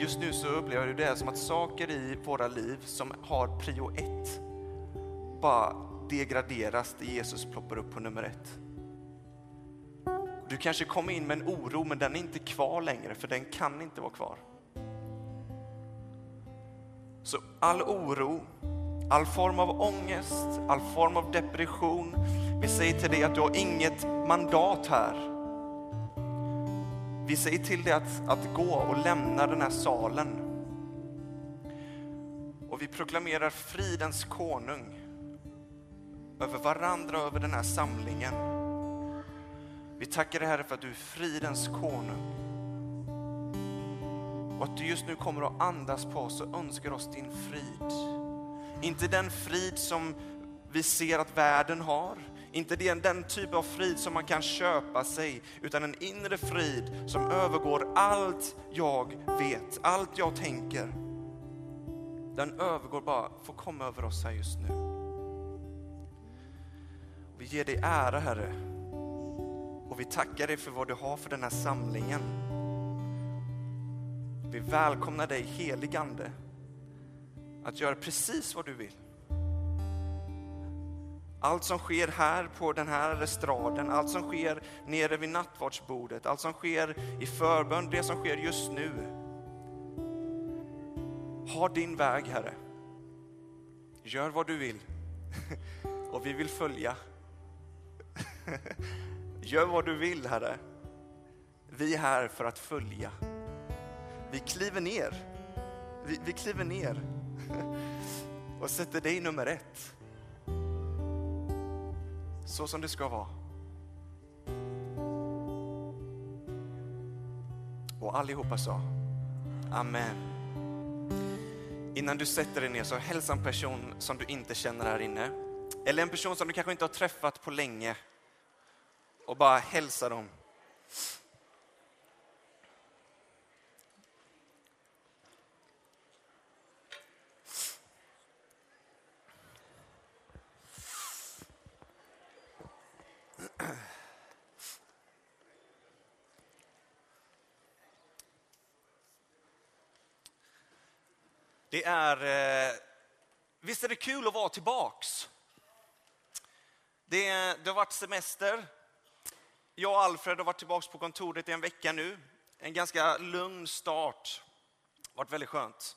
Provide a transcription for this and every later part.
Just nu så upplever jag det som att saker i våra liv som har prio ett bara degraderas där Jesus ploppar upp på nummer ett. Du kanske kom in med en oro men den är inte kvar längre för den kan inte vara kvar. Så all oro, all form av ångest, all form av depression. Vi säger till dig att du har inget mandat här. Vi säger till dig att, att gå och lämna den här salen. Och vi proklamerar fridens konung över varandra, och över den här samlingen. Vi tackar dig Herre för att du är fridens konung. Och att du just nu kommer att andas på oss och önskar oss din frid. Inte den frid som vi ser att världen har, inte den, den typ av frid som man kan köpa sig, utan en inre frid som övergår allt jag vet, allt jag tänker. Den övergår bara, får komma över oss här just nu. Vi ger dig ära Herre. Och vi tackar dig för vad du har för den här samlingen. Vi välkomnar dig heligande att göra precis vad du vill. Allt som sker här på den här estraden, allt som sker nere vid nattvardsbordet, allt som sker i förbön, det som sker just nu. Ha din väg Herre. Gör vad du vill och vi vill följa. Gör vad du vill Herre. Vi är här för att följa. Vi kliver ner. Vi, vi kliver ner och sätter dig nummer ett. Så som det ska vara. Och allihopa sa Amen. Innan du sätter dig ner så hälsa en person som du inte känner här inne. Eller en person som du kanske inte har träffat på länge. Och bara hälsa dem. Det är, eh, visst är det kul att vara tillbaks? Det, det har varit semester. Jag och Alfred har varit tillbaks på kontoret i en vecka nu. En ganska lugn start. Det har varit väldigt skönt.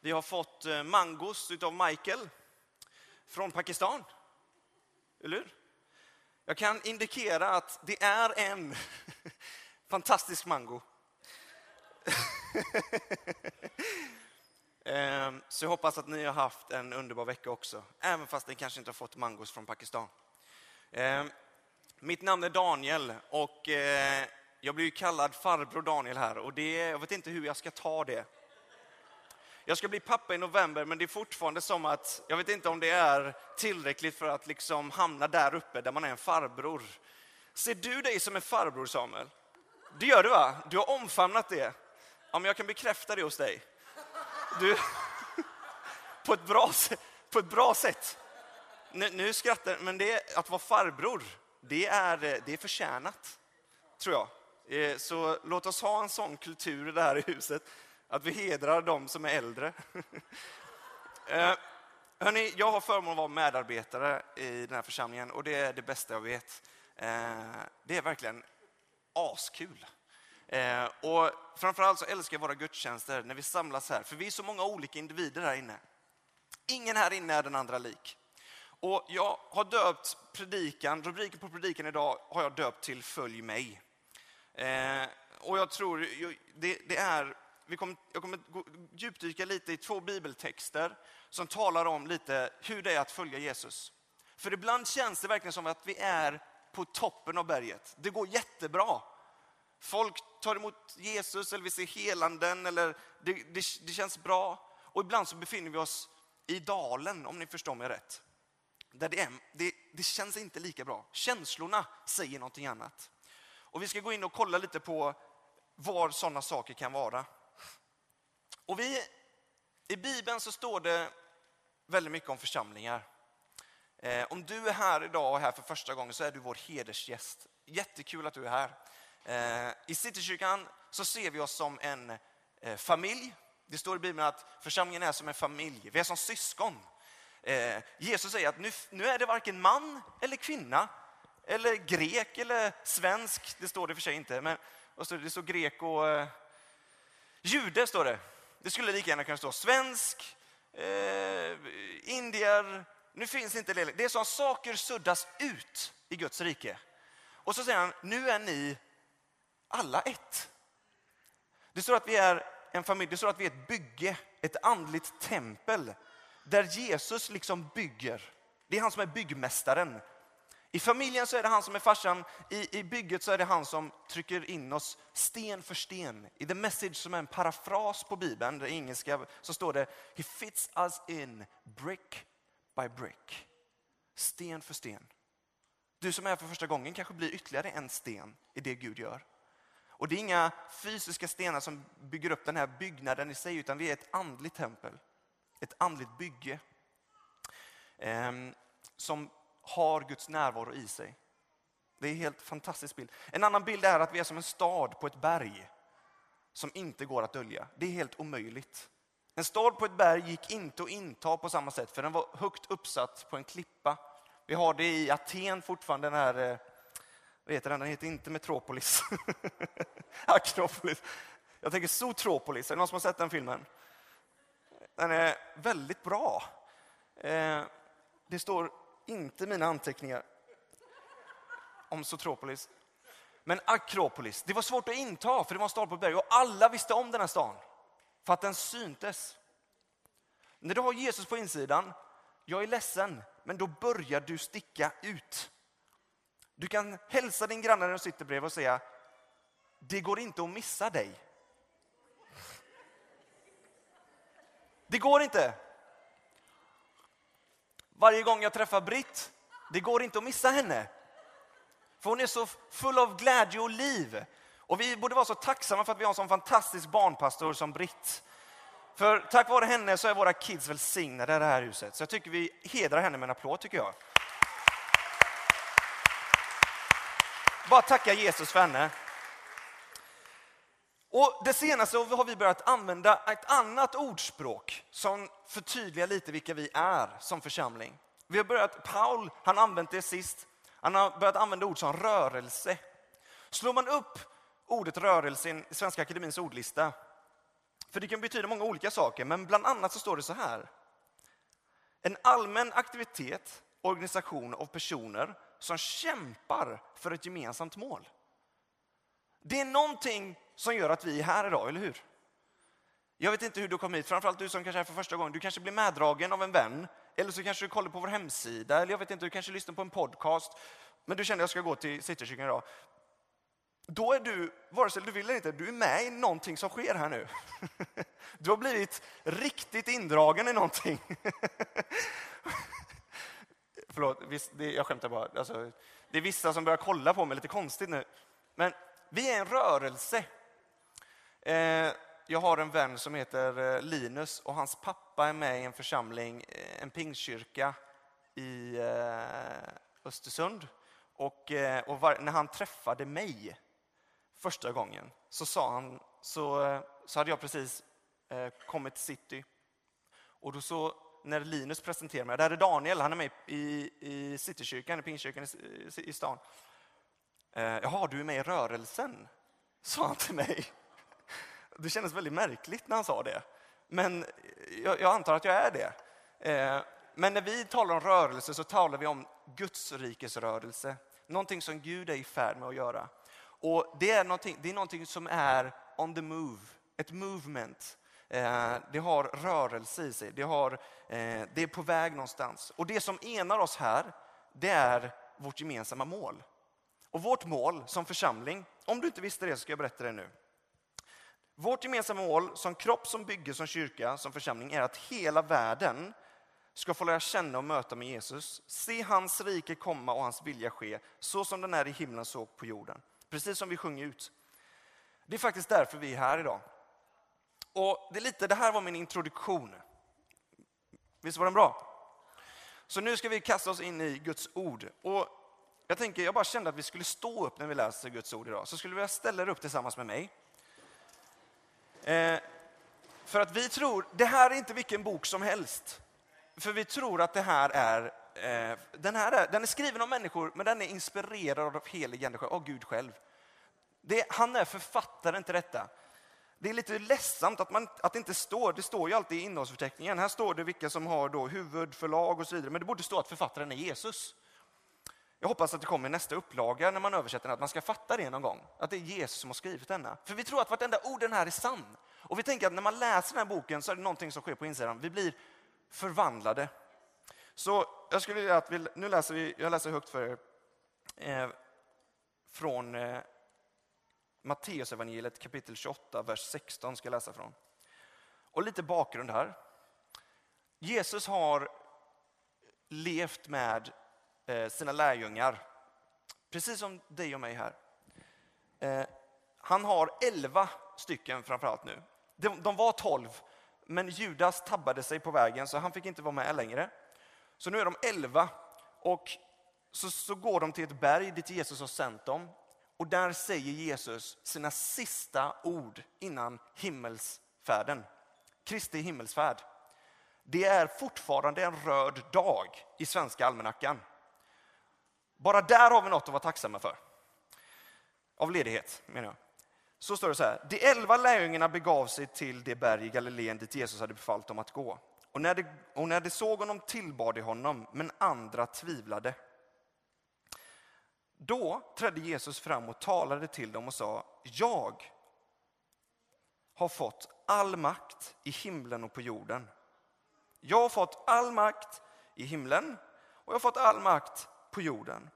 Vi har fått eh, mangos av Michael från Pakistan. Eller hur? Jag kan indikera att det är en fantastisk mango. Ehm, så jag hoppas att ni har haft en underbar vecka också, även fast ni kanske inte har fått mangos från Pakistan. Ehm, mitt namn är Daniel och eh, jag blir kallad farbror Daniel här och det, jag vet inte hur jag ska ta det. Jag ska bli pappa i november men det är fortfarande som att, jag vet inte om det är tillräckligt för att liksom hamna där uppe där man är en farbror. Ser du dig som en farbror Samuel? Det gör du va? Du har omfamnat det. Ja, men jag kan bekräfta det hos dig. Du, på, ett bra, på ett bra sätt. Nu, nu skrattar men det, att vara farbror, det är, det är förtjänat, tror jag. Eh, så låt oss ha en sån kultur i det här huset, att vi hedrar de som är äldre. Eh, Hörrni, jag har förmånen att vara medarbetare i den här församlingen och det är det bästa jag vet. Eh, det är verkligen askul. Eh, och framförallt så älskar jag våra gudstjänster när vi samlas här, för vi är så många olika individer här inne. Ingen här inne är den andra lik. Och jag har döpt predikan, rubriken på predikan idag har jag döpt till Följ mig. Eh, och jag tror, det, det är, vi kommer, jag kommer djupdyka lite i två bibeltexter som talar om lite hur det är att följa Jesus. För ibland känns det verkligen som att vi är på toppen av berget. Det går jättebra. Folk tar emot Jesus eller vi ser helanden eller det, det, det, känns bra. Och ibland så befinner vi oss i dalen, om ni förstår mig rätt. Där det, är, det, det känns inte lika bra. Känslorna säger någonting annat. Och vi ska gå in och kolla lite på var sådana saker kan vara. Och vi, I Bibeln så står det väldigt mycket om församlingar. Eh, om du är här idag och här för första gången så är du vår hedersgäst. Jättekul att du är här. Eh, I Citykyrkan så ser vi oss som en eh, familj. Det står i Bibeln att församlingen är som en familj, vi är som syskon. Eh, Jesus säger att nu, nu är det varken man eller kvinna, eller grek eller svensk, det står det för sig inte, men det står grek och eh, jude står det. Det skulle lika gärna kunna stå svensk, eh, indier, nu finns inte det. Det är som att saker suddas ut i Guds rike. Och så säger han, nu är ni alla ett. Det står att vi är en familj, det står att vi är ett bygge, ett andligt tempel där Jesus liksom bygger. Det är han som är byggmästaren. I familjen så är det han som är farsan, i, i bygget så är det han som trycker in oss sten för sten. I The Message som är en parafras på Bibeln, det engelska, så står det He fits us in brick by brick. Sten för sten. Du som är här för första gången kanske blir ytterligare en sten i det Gud gör. Och det är inga fysiska stenar som bygger upp den här byggnaden i sig, utan vi är ett andligt tempel. Ett andligt bygge. Eh, som har Guds närvaro i sig. Det är en helt fantastisk bild. En annan bild är att vi är som en stad på ett berg som inte går att dölja. Det är helt omöjligt. En stad på ett berg gick inte att inta på samma sätt för den var högt uppsatt på en klippa. Vi har det i Aten fortfarande, den här, eh, vad heter den? Den heter inte Metropolis. Akropolis. Jag tänker Zootropolis, är det någon som har sett den filmen? Den är väldigt bra. Eh, det står inte mina anteckningar om Zootropolis. Men Akropolis, det var svårt att inta för det var en stad på ett berg och alla visste om den här stan för att den syntes. När du har Jesus på insidan, jag är ledsen, men då börjar du sticka ut. Du kan hälsa din granne när du sitter bredvid och säga, det går inte att missa dig. Det går inte. Varje gång jag träffar Britt, det går inte att missa henne. För hon är så full av glädje och liv. Och vi borde vara så tacksamma för att vi har en sån fantastisk barnpastor som Britt. För tack vare henne så är våra kids välsignade i det här huset. Så jag tycker vi hedrar henne med en applåd tycker jag. Bara tacka Jesus för henne. Och det senaste har vi börjat använda ett annat ordspråk som förtydligar lite vilka vi är som församling. Vi har börjat, Paul, han använt det sist, han har börjat använda ord som rörelse. Slår man upp ordet rörelse i Svenska Akademins ordlista, för det kan betyda många olika saker, men bland annat så står det så här. En allmän aktivitet, organisation av personer som kämpar för ett gemensamt mål. Det är någonting som gör att vi är här idag, eller hur? Jag vet inte hur du kom hit, framförallt du som kanske är här för första gången. Du kanske blir meddragen av en vän, eller så kanske du kollar på vår hemsida, eller jag vet inte, du kanske lyssnar på en podcast. Men du känner att jag ska gå till Citykyrkan idag. Då är du, vare sig du vill eller inte, du är med i någonting som sker här nu. Du har blivit riktigt indragen i någonting. Förlåt, jag skämtar bara. Alltså, det är vissa som börjar kolla på mig lite konstigt nu. Men vi är en rörelse. Eh, jag har en vän som heter eh, Linus och hans pappa är med i en församling, eh, en pingstkyrka i eh, Östersund. Och, och var, när han träffade mig första gången så sa han, så, så hade jag precis kommit till city. Och då så, när Linus presenterade mig, det här är Daniel, han är med i, i Citykyrkan, i Pingstkyrkan i, i stan. Eh, jaha, du är med i rörelsen? Sa han till mig. Det kändes väldigt märkligt när han sa det. Men jag, jag antar att jag är det. Eh, men när vi talar om rörelse så talar vi om Guds rikes rörelse. Någonting som Gud är i färd med att göra. Och det är någonting, det är någonting som är on the move, ett movement. Eh, det har rörelse i sig, det, har, eh, det är på väg någonstans. Och det som enar oss här, det är vårt gemensamma mål. Och vårt mål som församling, om du inte visste det så ska jag berätta det nu. Vårt gemensamma mål som kropp, som bygge, som kyrka, som församling är att hela världen ska få lära känna och möta med Jesus, se hans rike komma och hans vilja ske, så som den är i himlen så på jorden. Precis som vi sjunger ut. Det är faktiskt därför vi är här idag. Och det, är lite, det här var min introduktion. Visst var den bra? Så nu ska vi kasta oss in i Guds ord. Och jag, tänker, jag bara kände att vi skulle stå upp när vi läser Guds ord idag. Så skulle vi ställa er upp tillsammans med mig. Eh, För att vi tror, det här är inte vilken bok som helst. För vi tror att det här är, eh, den här är, den är skriven av människor, men den är inspirerad av helig ande, av Gud själv. Det, han är författaren till detta. Det är lite ledsamt att, man, att det inte står, det står ju alltid i innehållsförteckningen, här står det vilka som har då huvudförlag och så vidare, men det borde stå att författaren är Jesus. Jag hoppas att det kommer i nästa upplaga när man översätter den, att man ska fatta det någon gång. Att det är Jesus som har skrivit denna. För vi tror att vartenda ord den här är sann. Och vi tänker att när man läser den här boken så är det någonting som sker på insidan. Vi blir förvandlade. Så jag skulle vilja att vi, nu läser vi, jag läser högt för er eh, från eh, Matteusevangeliet kapitel 28, vers 16 ska jag läsa från. Och lite bakgrund här. Jesus har levt med eh, sina lärjungar, precis som dig och mig här. Eh, han har elva stycken framförallt nu. De, de var tolv, men Judas tabbade sig på vägen så han fick inte vara med längre. Så nu är de elva och så, så går de till ett berg dit Jesus har sänt dem och där säger Jesus sina sista ord innan himmelsfärden. Kristi himmelsfärd. Det är fortfarande en röd dag i svenska almanackan. Bara där har vi något att vara tacksamma för. Av ledighet, menar jag. Så står det så här. De elva lärjungarna begav sig till det berg i Galileen dit Jesus hade befallt dem att gå. Och när de, och när de såg honom tillbad de honom, men andra tvivlade. Då trädde Jesus fram och talade till dem och sa, jag har fått all makt i himlen och på jorden. Jag har fått all makt i himlen och jag har fått all makt på jorden.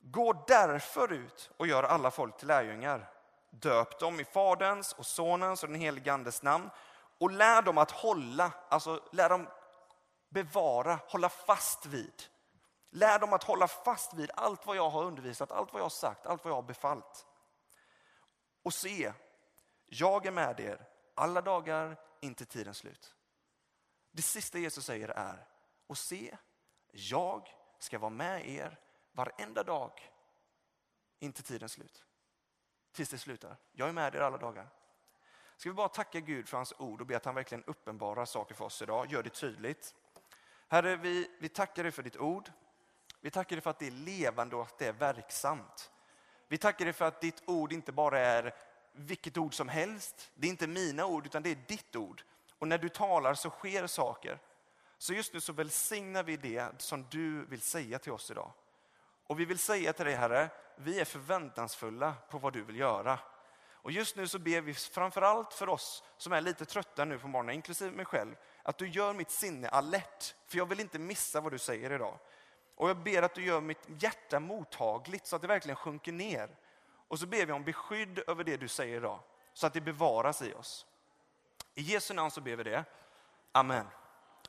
Gå därför ut och gör alla folk till lärjungar. Döp dem i Faderns och Sonens och den helige Andes namn och lär dem att hålla, alltså lär dem bevara, hålla fast vid Lär dem att hålla fast vid allt vad jag har undervisat, allt vad jag har sagt, allt vad jag har befallt. Och se, jag är med er alla dagar in till tidens slut. Det sista Jesus säger är, och se, jag ska vara med er varenda dag in till tidens slut. Tills det slutar. Jag är med er alla dagar. Ska vi bara tacka Gud för hans ord och be att han verkligen uppenbarar saker för oss idag, gör det tydligt. Herre, vi, vi tackar dig för ditt ord. Vi tackar dig för att det är levande och att det är verksamt. Vi tackar dig för att ditt ord inte bara är vilket ord som helst. Det är inte mina ord, utan det är ditt ord. Och när du talar så sker saker. Så just nu så välsignar vi det som du vill säga till oss idag. Och vi vill säga till dig Herre, vi är förväntansfulla på vad du vill göra. Och just nu så ber vi framförallt för oss som är lite trötta nu på morgonen, inklusive mig själv, att du gör mitt sinne alert. För jag vill inte missa vad du säger idag. Och jag ber att du gör mitt hjärta mottagligt så att det verkligen sjunker ner. Och så ber vi om beskydd över det du säger idag, så att det bevaras i oss. I Jesu namn så ber vi det. Amen.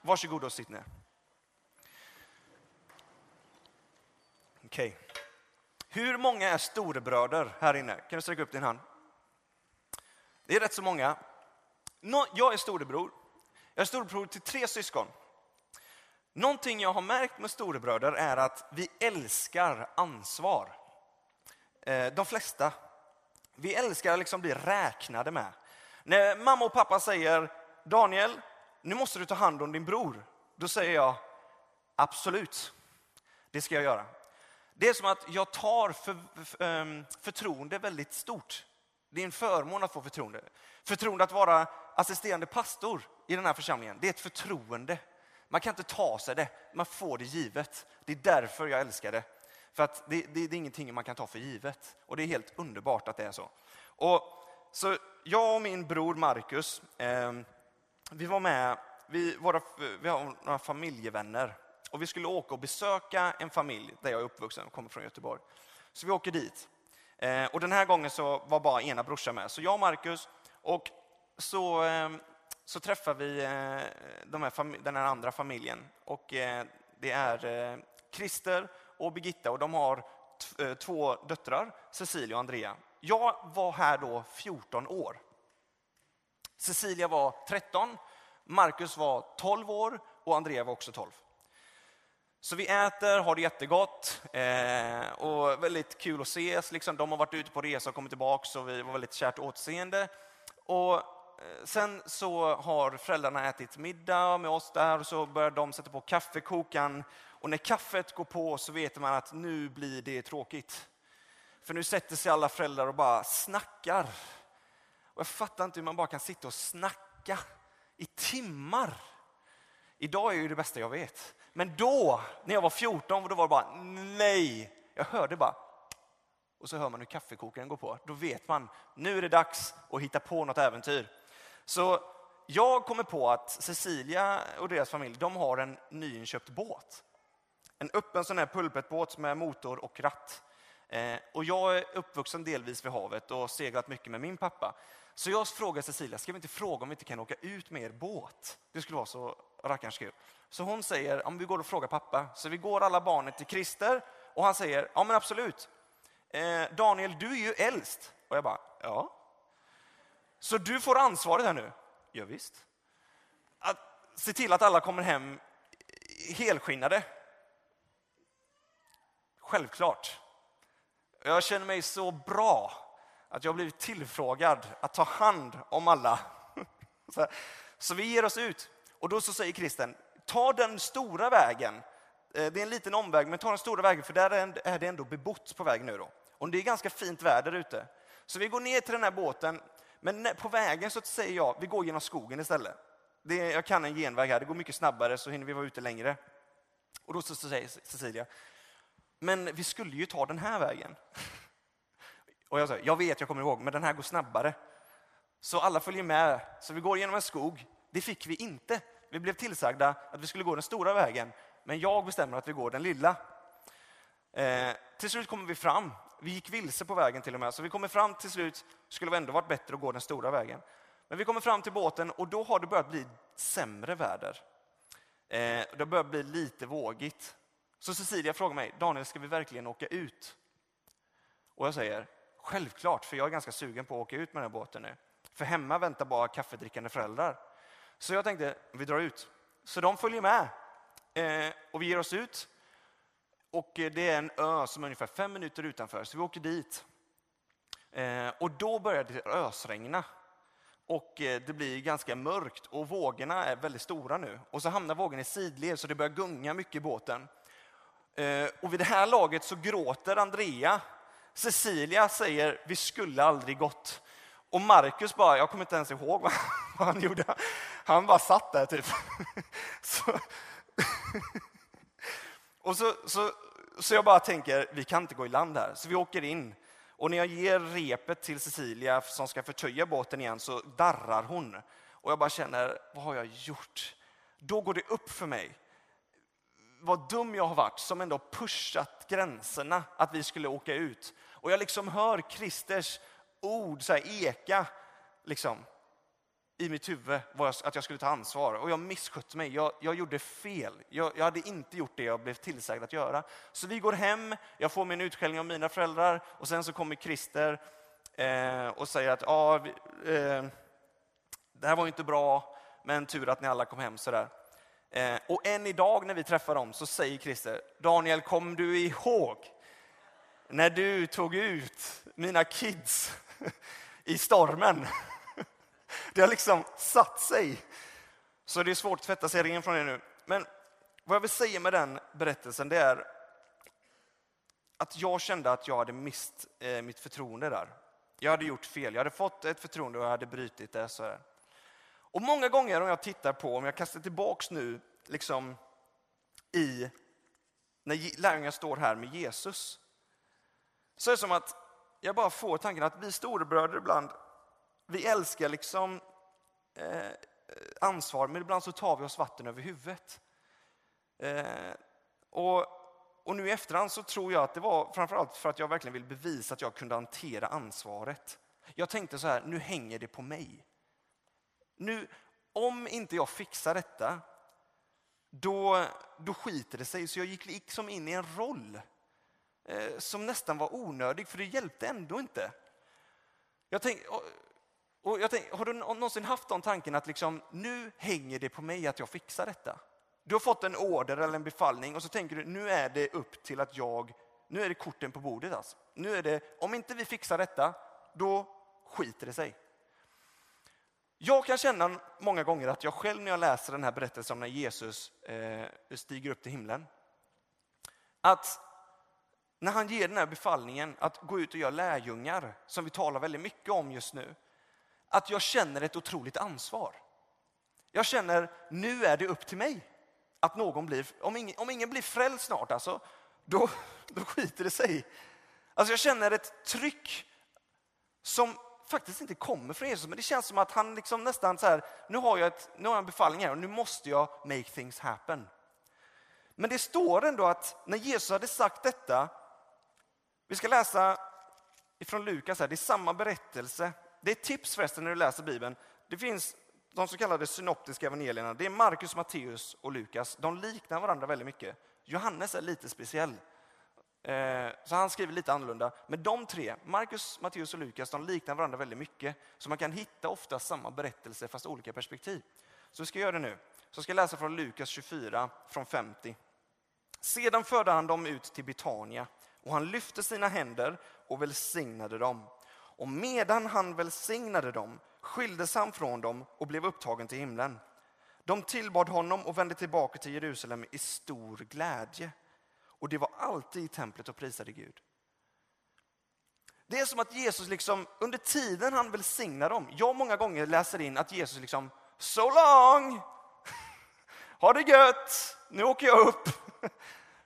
Varsågod och sitt ner. Okej. Okay. Hur många är storebröder här inne? Kan du sträcka upp din hand? Det är rätt så många. Jag är storebror. Jag är storebror till tre syskon. Någonting jag har märkt med storebröder är att vi älskar ansvar. Eh, de flesta. Vi älskar att liksom bli räknade med. När mamma och pappa säger Daniel, nu måste du ta hand om din bror. Då säger jag absolut, det ska jag göra. Det är som att jag tar för, för, ehm, förtroende väldigt stort. Det är en förmån att få förtroende. Förtroende att vara assisterande pastor i den här församlingen, det är ett förtroende. Man kan inte ta sig det, man får det givet. Det är därför jag älskar det. För att det, det, det är ingenting man kan ta för givet. Och det är helt underbart att det är så. Och, så jag och min bror Marcus, eh, vi var med, vi, våra, vi har några familjevänner. Och vi skulle åka och besöka en familj där jag är uppvuxen, kommer från Göteborg. Så vi åker dit. Eh, och den här gången så var bara ena brorsan med. Så jag och Marcus, och så eh, så träffar vi eh, de här, den här andra familjen. Och eh, det är eh, Christer och Birgitta och de har två döttrar, Cecilia och Andrea. Jag var här då 14 år. Cecilia var 13, Marcus var 12 år och Andrea var också 12. Så vi äter, har det jättegott eh, och väldigt kul att ses. Liksom, de har varit ute på resa och kommit tillbaka så vi var väldigt kärt återseende. Och Eh, sen så har föräldrarna ätit middag med oss där och så börjar de sätta på kaffekokan. Och när kaffet går på så vet man att nu blir det tråkigt. För nu sätter sig alla föräldrar och bara snackar. Och jag fattar inte hur man bara kan sitta och snacka i timmar. Idag är ju det bästa jag vet. Men då, när jag var 14, då var det bara nej. Jag hörde bara och så hör man hur kaffekokaren går på. Då vet man, nu är det dags att hitta på något äventyr. Så jag kommer på att Cecilia och deras familj, de har en nyinköpt båt. En öppen sån här pulpetbåt med motor och ratt. Eh, och jag är uppvuxen delvis vid havet och seglat mycket med min pappa. Så jag frågar Cecilia, ska vi inte fråga om vi inte kan åka ut med er båt? Det skulle vara så rackarns kul. Så hon säger, om vi går och frågar pappa. Så vi går alla barnen till Christer och han säger, ja men absolut. Eh, Daniel, du är ju äldst. Och jag bara, ja. Så du får ansvaret här nu? Ja, visst. Att se till att alla kommer hem helskinnade. Självklart. Jag känner mig så bra att jag blivit tillfrågad att ta hand om alla. Så vi ger oss ut. Och då så säger kristen, ta den stora vägen. Eh, det är en liten omväg, men ta den stora vägen för där är det ändå bebott på väg nu. Då. Och det är ganska fint väder ute. Så vi går ner till den här båten, men på vägen så säger jag, vi går genom skogen istället. Det, jag kan en genväg här, det går mycket snabbare så hinner vi vara ute längre. Och då så säger Cecilia, men vi skulle ju ta den här vägen. Och jag säger, jag vet, jag kommer ihåg, men den här går snabbare. Så alla följer med, så vi går genom en skog. Det fick vi inte. Vi blev tillsagda att vi skulle gå den stora vägen, men jag bestämmer att vi går den lilla. Eh, till slut kommer vi fram. Vi gick vilse på vägen till och med, så vi kommer fram till slut. skulle det ändå varit bättre att gå den stora vägen. Men vi kommer fram till båten och då har det börjat bli sämre väder. Eh, det börjar bli lite vågigt. Så Cecilia frågar mig, Daniel, ska vi verkligen åka ut? Och jag säger, självklart, för jag är ganska sugen på att åka ut med den här båten nu. För hemma väntar bara kaffedrickande föräldrar. Så jag tänkte, vi drar ut. Så de följer med. Eh, och vi ger oss ut. Och eh, det är en ö som är ungefär fem minuter utanför, så vi åker dit. Eh, och då börjar det ösregna. Och eh, det blir ganska mörkt och vågorna är väldigt stora nu. Och så hamnar vågen i sidled så det börjar gunga mycket i båten. Och vid det här laget så gråter Andrea. Cecilia säger, vi skulle aldrig gått. Och Marcus bara, jag kommer inte ens ihåg vad han gjorde. Han bara satt där typ. Så, och så, så, så jag bara tänker, vi kan inte gå i land här. Så vi åker in. Och när jag ger repet till Cecilia som ska förtöja båten igen så darrar hon. Och jag bara känner, vad har jag gjort? Då går det upp för mig vad dum jag har varit som ändå pushat gränserna att vi skulle åka ut. Och jag liksom hör Christers ord så här eka liksom, i mitt huvud att jag skulle ta ansvar. Och jag misskötte mig. Jag, jag gjorde fel. Jag, jag, hade inte gjort det jag blev tillsagd att göra. Så vi går hem, jag får min utskällning av mina föräldrar och sen så kommer Christer eh, och säger att ah, vi, eh, det här var inte bra, men tur att ni alla kom hem. Sådär. Eh, och än idag när vi träffar dem så säger Christer, Daniel, kom du ihåg när du tog ut mina kids i stormen? Det har liksom satt sig. Så det är svårt att tvätta sig ren från det nu. Men vad jag vill säga med den berättelsen det är att jag kände att jag hade mist eh, mitt förtroende där. Jag hade gjort fel. Jag hade fått ett förtroende och jag hade brutit det. Så här. Och många gånger om jag tittar på, om jag kastar tillbaks nu liksom i när lärjungarna står här med Jesus. Så är det som att jag bara får tanken att vi storebröder ibland vi älskar liksom eh, ansvar, men ibland så tar vi oss vatten över huvudet. Eh, och, och nu i efterhand så tror jag att det var framförallt för att jag verkligen vill bevisa att jag kunde hantera ansvaret. Jag tänkte så här, nu hänger det på mig. Nu, om inte jag fixar detta, då, då skiter det sig. Så jag gick liksom in i en roll eh, som nästan var onödig, för det hjälpte ändå inte. Jag tänk, och jag tänk, har du någonsin haft den tanken att liksom, nu hänger det på mig att jag fixar detta? Du har fått en order eller en befallning och så tänker du nu är det upp till att jag, nu är det korten på bordet. Alltså. Nu är det, om inte vi fixar detta, då skiter det sig. Jag kan känna många gånger att jag själv när jag läser den här berättelsen om när Jesus eh, stiger upp till himlen, att när han ger den här befallningen att gå ut och göra lärjungar, som vi talar väldigt mycket om just nu, att jag känner ett otroligt ansvar. Jag känner, nu är det upp till mig att någon blir, om ingen, om ingen blir frälst snart, alltså, då, då skiter det sig. Alltså jag känner ett tryck som faktiskt inte kommer från Jesus, men det känns som att han liksom nästan så här, nu har jag, ett, nu har jag en befallning här och nu måste jag make things happen. Men det står ändå att när Jesus hade sagt detta, vi ska läsa ifrån Lukas, här, det är samma berättelse. Det är ett tips förresten när du läser Bibeln. Det finns de så kallade synoptiska evangelierna. Det är Markus, Matteus och Lukas. De liknar varandra väldigt mycket. Johannes är lite speciell. Eh, så han skriver lite annorlunda. Men de tre, Markus, Matteus och Lukas, de liknar varandra väldigt mycket. Så man kan hitta ofta samma berättelse fast olika perspektiv. Så vi ska göra det nu. Så jag ska läsa från Lukas 24, från 50. Sedan förde han dem ut till Betania och han lyfte sina händer och välsignade dem. Och medan han välsignade dem skildes han från dem och blev upptagen till himlen. De tillbad honom och vände tillbaka till Jerusalem i stor glädje. Och det var alltid i templet och prisade Gud. Det är som att Jesus liksom, under tiden han välsignar dem, jag många gånger läser in att Jesus liksom, so long! Ha det gött! Nu åker jag upp.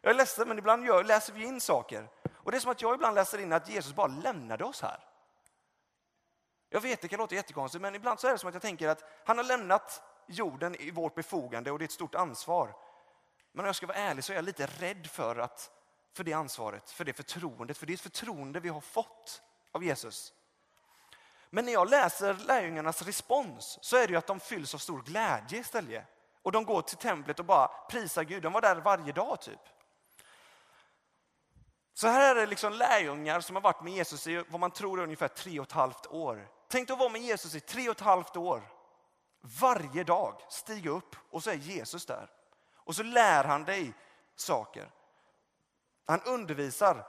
Jag är ledsen, men ibland läser vi in saker. Och det är som att jag ibland läser in att Jesus bara lämnade oss här. Jag vet, det kan låta jättekonstigt, men ibland så är det som att jag tänker att han har lämnat jorden i vårt befogande och det är ett stort ansvar. Men om jag ska vara ärlig så är jag lite rädd för, att, för det ansvaret, för det förtroendet, för det är ett förtroende vi har fått av Jesus. Men när jag läser lärjungarnas respons så är det ju att de fylls av stor glädje istället. Och de går till templet och bara prisar Gud. De var där varje dag typ. Så här är det liksom lärjungar som har varit med Jesus i vad man tror är ungefär tre och ett halvt år. Tänk att vara med Jesus i tre och ett halvt år. Varje dag stiga upp och så är Jesus där. Och så lär han dig saker. Han undervisar.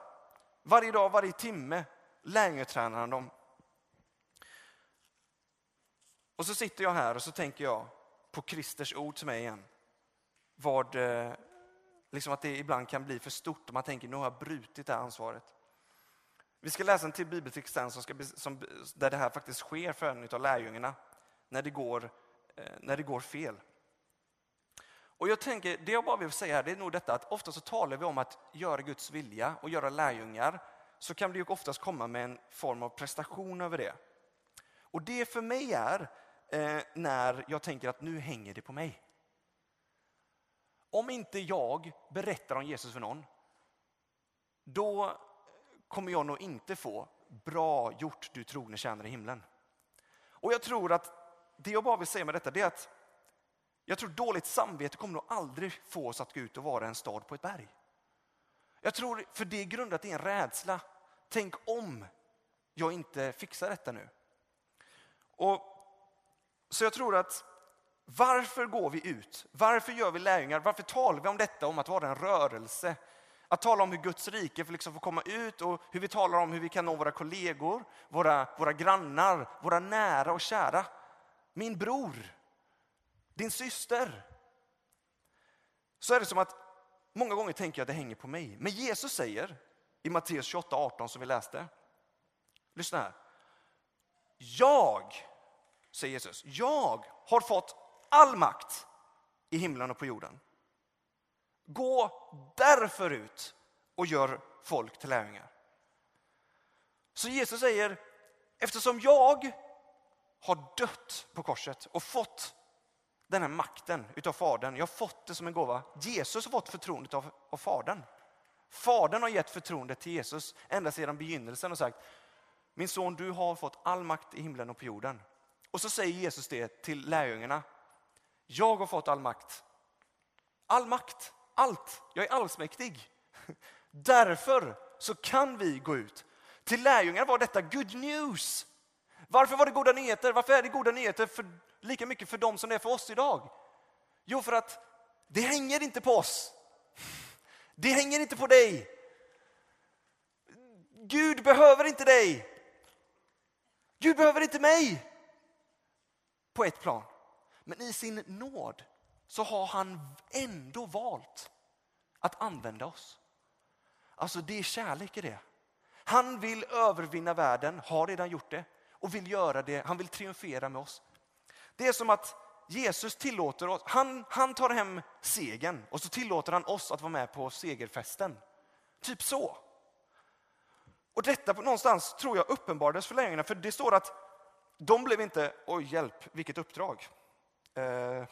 Varje dag, varje timme lärjungetränar han dem. Och så sitter jag här och så tänker jag på Kristers ord till mig igen. Vad, eh, liksom att det ibland kan bli för stort och man tänker nu har jag brutit det här ansvaret. Vi ska läsa en till bibeltext sen som ska, som, där det här faktiskt sker för en av lärjungarna. När det går, eh, när det går fel. Och jag tänker, det jag bara vill säga här, det är nog detta att ofta så talar vi om att göra Guds vilja och göra lärjungar. Så kan det ju oftast komma med en form av prestation över det. Och det för mig är eh, när jag tänker att nu hänger det på mig. Om inte jag berättar om Jesus för någon, då kommer jag nog inte få bra gjort du trogne tjänare i himlen. Och jag tror att det jag bara vill säga med detta det är att jag tror dåligt samvete kommer nog aldrig få oss att gå ut och vara en stad på ett berg. Jag tror, för det är grundat i en rädsla. Tänk om jag inte fixar detta nu. Och, så jag tror att varför går vi ut? Varför gör vi lärjungar? Varför talar vi om detta om att vara en rörelse? Att tala om hur Guds rike får, liksom få komma ut och hur vi talar om hur vi kan nå våra kollegor, våra, våra grannar, våra nära och kära. Min bror, din syster. Så är det som att många gånger tänker jag att det hänger på mig. Men Jesus säger i Matteus 28, 18 som vi läste. Lyssna här. Jag, säger Jesus, jag har fått all makt i himlen och på jorden. Gå därför ut och gör folk till lärjungar. Så Jesus säger, eftersom jag har dött på korset och fått den här makten utav Fadern. Jag har fått det som en gåva. Jesus har fått förtroendet av, av Fadern. Fadern har gett förtroendet till Jesus ända sedan begynnelsen och sagt Min son, du har fått all makt i himlen och på jorden. Och så säger Jesus det till lärjungarna. Jag har fått all makt. All makt, allt. Jag är allsmäktig. Därför så kan vi gå ut. Till lärjungar var detta good news. Varför var det goda nyheter? Varför är det goda nyheter för, lika mycket för dem som det är för oss idag? Jo, för att det hänger inte på oss. Det hänger inte på dig. Gud behöver inte dig. Gud behöver inte mig på ett plan. Men i sin nåd så har han ändå valt att använda oss. Alltså det är kärlek i det. Han vill övervinna världen, har redan gjort det och vill göra det. Han vill triumfera med oss. Det är som att Jesus tillåter oss, han, han tar hem segern och så tillåter han oss att vara med på segerfesten. Typ så. Och detta på någonstans tror jag uppenbarades för lärjungarna, för det står att de blev inte, oj hjälp, vilket uppdrag. Eh,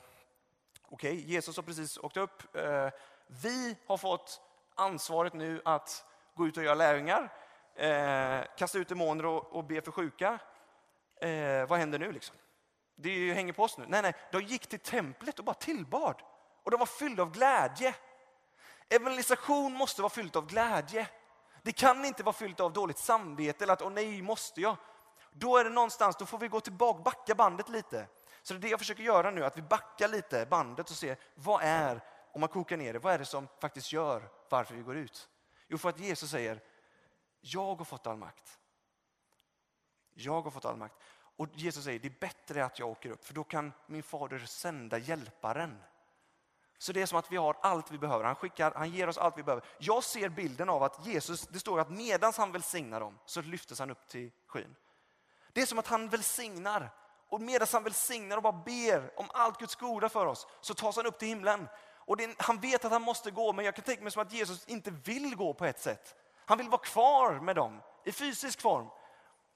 Okej, okay, Jesus har precis åkt upp. Eh, vi har fått ansvaret nu att gå ut och göra lärjungar, eh, kasta ut demoner och, och be för sjuka. Eh, vad händer nu liksom? Det hänger på oss nu. Nej, nej, de gick till templet och bara tillbad. Och de var fyllda av glädje. Evangelisation måste vara fyllt av glädje. Det kan inte vara fyllt av dåligt samvete eller att åh nej, måste jag? Då är det någonstans, då får vi gå tillbaka, backa bandet lite. Så det är det jag försöker göra nu, att vi backar lite bandet och ser vad är, om man kokar ner det, vad är det som faktiskt gör varför vi går ut? Jo, för att Jesus säger, jag har fått all makt. Jag har fått all makt. Och Jesus säger, det är bättre att jag åker upp, för då kan min fader sända hjälparen. Så det är som att vi har allt vi behöver. Han, skickar, han ger oss allt vi behöver. Jag ser bilden av att Jesus, det står att medan han välsignar dem så lyftes han upp till skyn. Det är som att han välsignar och medan han välsignar och bara ber om allt Guds goda för oss så tas han upp till himlen. Och det, han vet att han måste gå men jag kan tänka mig som att Jesus inte vill gå på ett sätt. Han vill vara kvar med dem i fysisk form.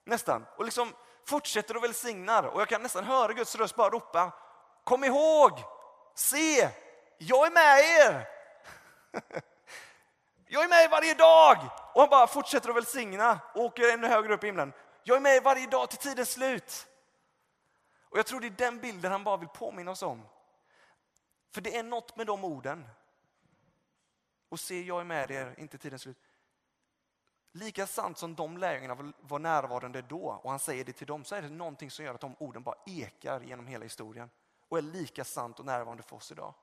Nästan. Och liksom fortsätter och välsignar. Och jag kan nästan höra Guds röst bara ropa Kom ihåg, se, jag är med er. Jag är med varje dag! Och han bara fortsätter att välsigna och åker ännu högre upp i himlen. Jag är med varje dag till tidens slut. Och jag tror det är den bilden han bara vill påminna oss om. För det är något med de orden. Och se, jag är med er, inte tiden slut. Lika sant som de lärjungarna var närvarande då och han säger det till dem så är det någonting som gör att de orden bara ekar genom hela historien och är lika sant och närvarande för oss idag.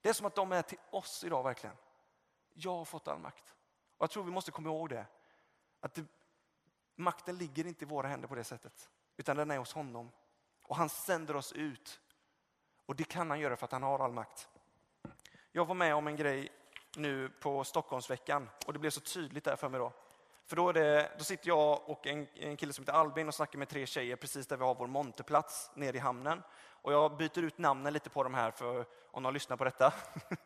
Det är som att de är till oss idag verkligen. Jag har fått all makt. Och jag tror vi måste komma ihåg det. Att det, makten ligger inte i våra händer på det sättet. Utan den är hos honom. Och han sänder oss ut. Och det kan han göra för att han har all makt. Jag var med om en grej nu på Stockholmsveckan och det blev så tydligt där för mig då. För då, det, då sitter jag och en, en, kille som heter Albin och snackar med tre tjejer precis där vi har vår monterplats nere i hamnen. Och jag byter ut namnen lite på de här för om de lyssnar på detta.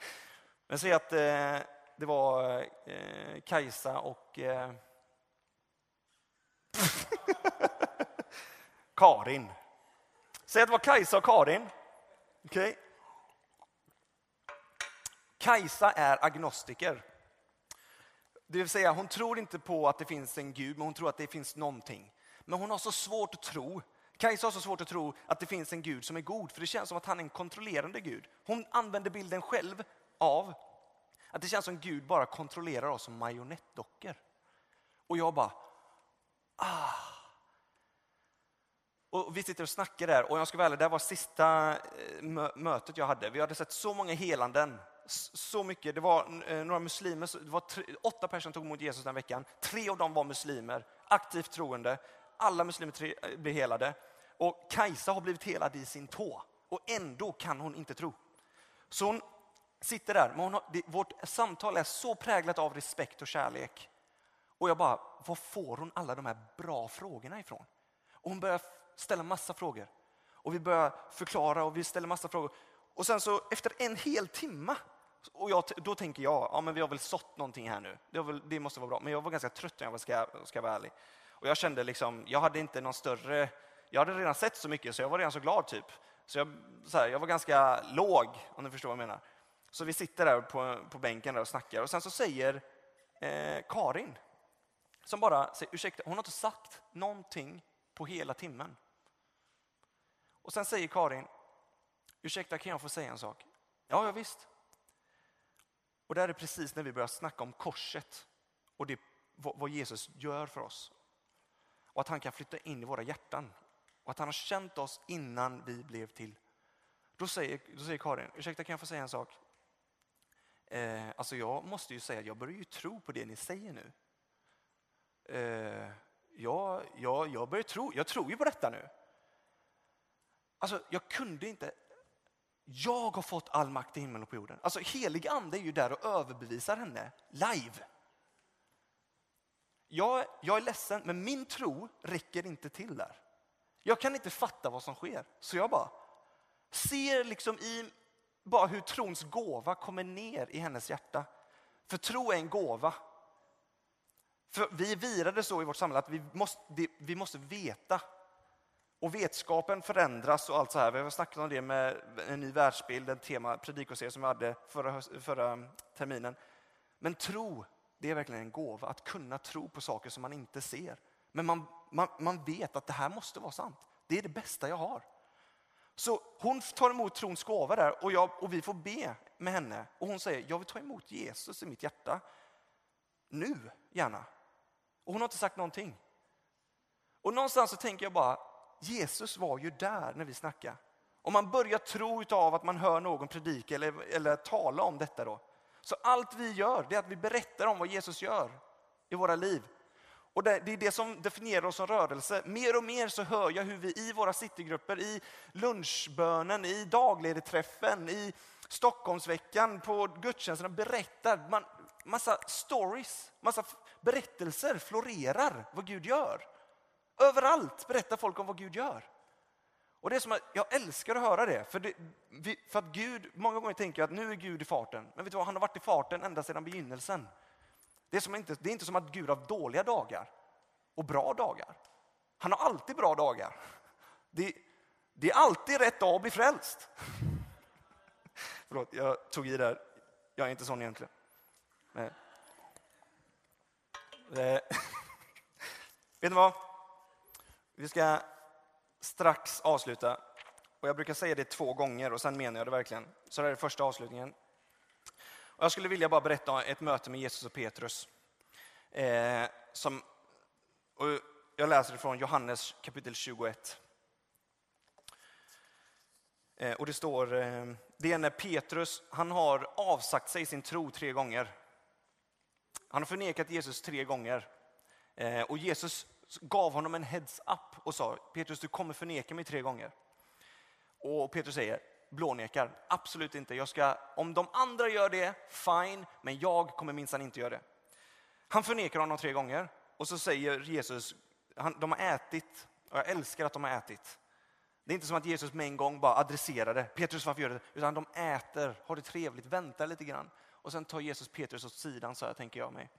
Men säg att eh, det var eh, Kajsa och eh, Karin. Säg att det var Kajsa och Karin. Okay. Kajsa är agnostiker. Det vill säga, hon tror inte på att det finns en Gud, men hon tror att det finns någonting. Men hon har så svårt att tro. Kajsa har så svårt att tro att det finns en Gud som är god, för det känns som att han är en kontrollerande Gud. Hon använder bilden själv av att det känns som Gud bara kontrollerar oss som marionettdockor. Och jag bara, ah. Och vi sitter och snackar där och jag ska vara det var sista eh, mötet jag hade. Vi hade sett så många helanden så mycket. Det var eh, några muslimer, det var tre, åtta personer som tog emot Jesus den veckan. Tre av dem var muslimer, aktivt troende. Alla muslimer tre, eh, blev helade. Och Kajsa har blivit helad i sin tå. Och ändå kan hon inte tro. Så hon sitter där. Men har, det, vårt samtal är så präglat av respekt och kärlek. Och jag bara, var får hon alla de här bra frågorna ifrån? Och hon börjar ställa massa frågor. Och vi börjar förklara och vi ställer massa frågor. Och sen så efter en hel timme och jag, då tänker jag, ja men vi har väl sått någonting här nu. Det, väl, det, måste vara bra. Men jag var ganska trött om jag ska, ska vara ärlig. Och jag kände liksom, jag hade inte någon större, jag hade redan sett så mycket så jag var redan så glad typ. Så jag, så här, jag var ganska låg, om ni förstår vad jag menar. Så vi sitter där på, på bänken där och snackar och sen så säger eh, Karin, som bara säger, ursäkta, hon har inte sagt någonting på hela timmen. Och sen säger Karin, ursäkta kan jag få säga en sak? Ja, ja visst. Och där är precis när vi börjar snacka om korset och det, vad Jesus gör för oss. Och att han kan flytta in i våra hjärtan. Och att han har känt oss innan vi blev till. Då säger, då säger Karin, ursäkta kan jag få säga en sak? Eh, alltså jag måste ju säga att jag börjar ju tro på det ni säger nu. Eh, ja, ja, jag börjar tro, jag tror ju på detta nu. Alltså, jag kunde inte... Jag har fått all makt i himlen och på jorden. Alltså, helig ande är ju där och överbevisar henne live. Jag, jag är ledsen, men min tro räcker inte till där. Jag kan inte fatta vad som sker, så jag bara ser liksom i bara hur trons gåva kommer ner i hennes hjärta. För tro är en gåva. För vi är virade så i vårt samhälle att vi måste, vi måste veta. Och vetskapen förändras och allt så här. Vi har snackat om det med en ny världsbild, en tema predikoserie som vi hade förra, förra terminen. Men tro, det är verkligen en gåva. Att kunna tro på saker som man inte ser. Men man, man, man vet att det här måste vara sant. Det är det bästa jag har. Så hon tar emot trons gåva där och, jag, och vi får be med henne. Och hon säger, jag vill ta emot Jesus i mitt hjärta. Nu, gärna. Och hon har inte sagt någonting. Och någonstans så tänker jag bara, Jesus var ju där när vi snackade. Om man börjar tro av att man hör någon predika eller, eller tala om detta då. Så allt vi gör, det är att vi berättar om vad Jesus gör i våra liv. Och det, det, är det som definierar oss som rörelse. Mer och mer så hör jag hur vi i våra citygrupper, i lunchbönen, i dagledeträffen, i Stockholmsveckan, på gudstjänsterna berättar. Man, massa stories, massa berättelser florerar vad Gud gör. Överallt berättar folk om vad Gud gör. Och det är som att jag älskar att höra det. För, det, för att Gud, många gånger tänker jag att nu är Gud i farten. Men vet du vad, han har varit i farten ända sedan begynnelsen. Det är, som inte, det är inte som att Gud har dåliga dagar och bra dagar. Han har alltid bra dagar. Det, det är alltid rätt dag att bli frälst. Förlåt, jag tog i där. Jag är inte sån egentligen. Nej. Eh, vet ni vad? Vi ska strax avsluta. Och jag brukar säga det två gånger och sen menar jag det verkligen. Så det här är första avslutningen. Och jag skulle vilja bara berätta om ett möte med Jesus och Petrus. Eh, som, och jag läser det från Johannes kapitel 21. Eh, och det står, eh, det är när Petrus, han har avsagt sig sin tro tre gånger. Han har förnekat Jesus tre gånger. Eh, och Jesus gav honom en heads up och sa, Petrus du kommer förneka mig tre gånger. Och Petrus säger, blånekar. Absolut inte. Jag ska, om de andra gör det, fine, men jag kommer minsann inte göra det. Han förnekar honom tre gånger och så säger Jesus, han, de har ätit och jag älskar att de har ätit. Det är inte som att Jesus med en gång bara adresserar det. Petrus varför gör du det? Utan de äter, har det trevligt, väntar lite grann. Och sen tar Jesus Petrus åt sidan så här tänker jag mig.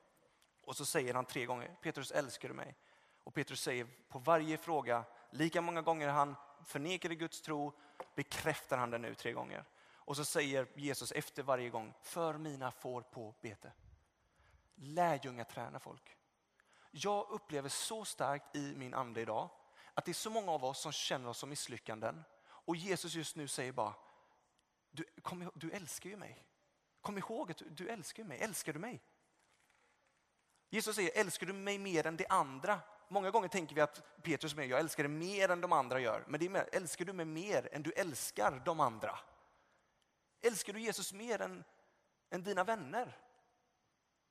Och så säger han tre gånger, Petrus älskar du mig? Och Petrus säger på varje fråga, lika många gånger han förnekade Guds tro, bekräftar han den nu tre gånger. Och så säger Jesus efter varje gång, för mina får på bete. Lärjungaträna folk. Jag upplever så starkt i min ande idag att det är så många av oss som känner oss som misslyckanden. Och Jesus just nu säger bara, du, kom, du älskar ju mig. Kom ihåg att du, du älskar mig. Älskar du mig? Jesus säger, älskar du mig mer än det andra? Många gånger tänker vi att Petrus säger, jag älskar dig mer än de andra gör. Men det är mer, älskar du mig mer än du älskar de andra? Älskar du Jesus mer än, än dina vänner?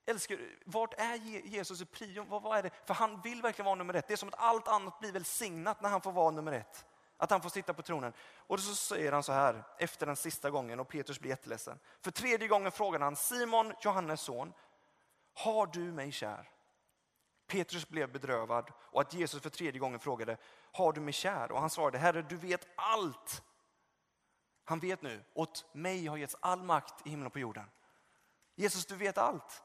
Älskar, vart är Jesus i prio? Vad, vad är det? För han vill verkligen vara nummer ett. Det är som att allt annat blir välsignat när han får vara nummer ett. Att han får sitta på tronen. Och så säger han så här efter den sista gången och Petrus blir jätteledsen. För tredje gången frågar han Simon, Johannes son, har du mig kär? Petrus blev bedrövad och att Jesus för tredje gången frågade, har du mig kär? Och han svarade, Herre du vet allt. Han vet nu, åt mig har getts all makt i himlen och på jorden. Jesus, du vet allt.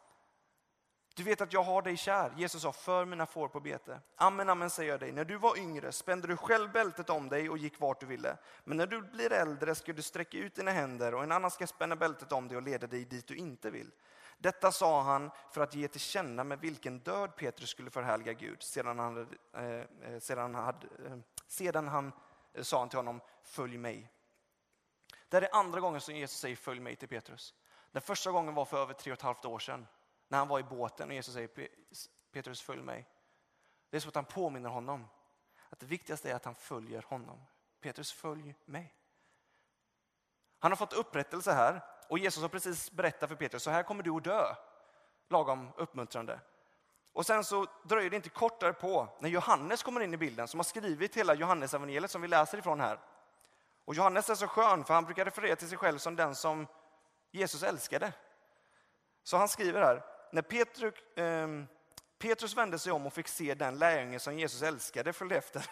Du vet att jag har dig kär. Jesus sa, för mina får på bete. Amen, amen säger jag dig. När du var yngre spände du själv bältet om dig och gick vart du ville. Men när du blir äldre ska du sträcka ut dina händer och en annan ska spänna bältet om dig och leda dig dit du inte vill. Detta sa han för att ge till känna med vilken död Petrus skulle förhärliga Gud. Sedan han, eh, eh, sedan han, eh, sedan han eh, sa han till honom, följ mig. Det är andra gången som Jesus säger följ mig till Petrus. Den första gången var för över tre och ett halvt år sedan. När han var i båten och Jesus säger Petrus följ mig. Det är så att han påminner honom att det viktigaste är att han följer honom. Petrus följ mig. Han har fått upprättelse här och Jesus har precis berättat för Petrus, så här kommer du att dö. Lagom uppmuntrande. Och sen så dröjer det inte kort därpå när Johannes kommer in i bilden som har skrivit hela Johannes evangeliet som vi läser ifrån här. Och Johannes är så skön för han brukar referera till sig själv som den som Jesus älskade. Så han skriver här, när Petrus, eh, Petrus vände sig om och fick se den lärjunge som Jesus älskade följde efter.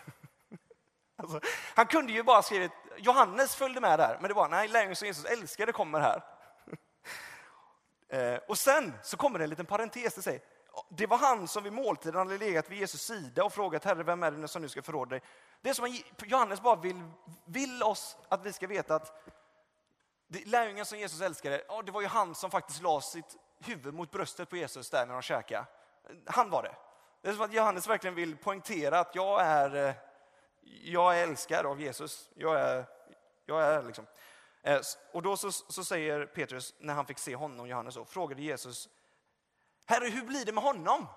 Alltså, han kunde ju bara skrivit, Johannes följde med där, men det var nej, lärjungen som Jesus älskade kommer här. Eh, och sen så kommer det en liten parentes, det säger, det var han som vid måltiden hade legat vid Jesus sida och frågat Herre, vem är det som nu ska förråda dig? Det är som att Johannes bara vill, vill oss att vi ska veta att lärjungen som Jesus älskade, ja, det var ju han som faktiskt la sitt huvud mot bröstet på Jesus där när de käkade. Han var det. Det är som att Johannes verkligen vill poängtera att jag är, eh, jag är älskad av Jesus. Jag är, jag är liksom. Eh, och då så, så säger Petrus, när han fick se honom, Johannes, så, frågade Jesus, Herre, hur blir det med honom?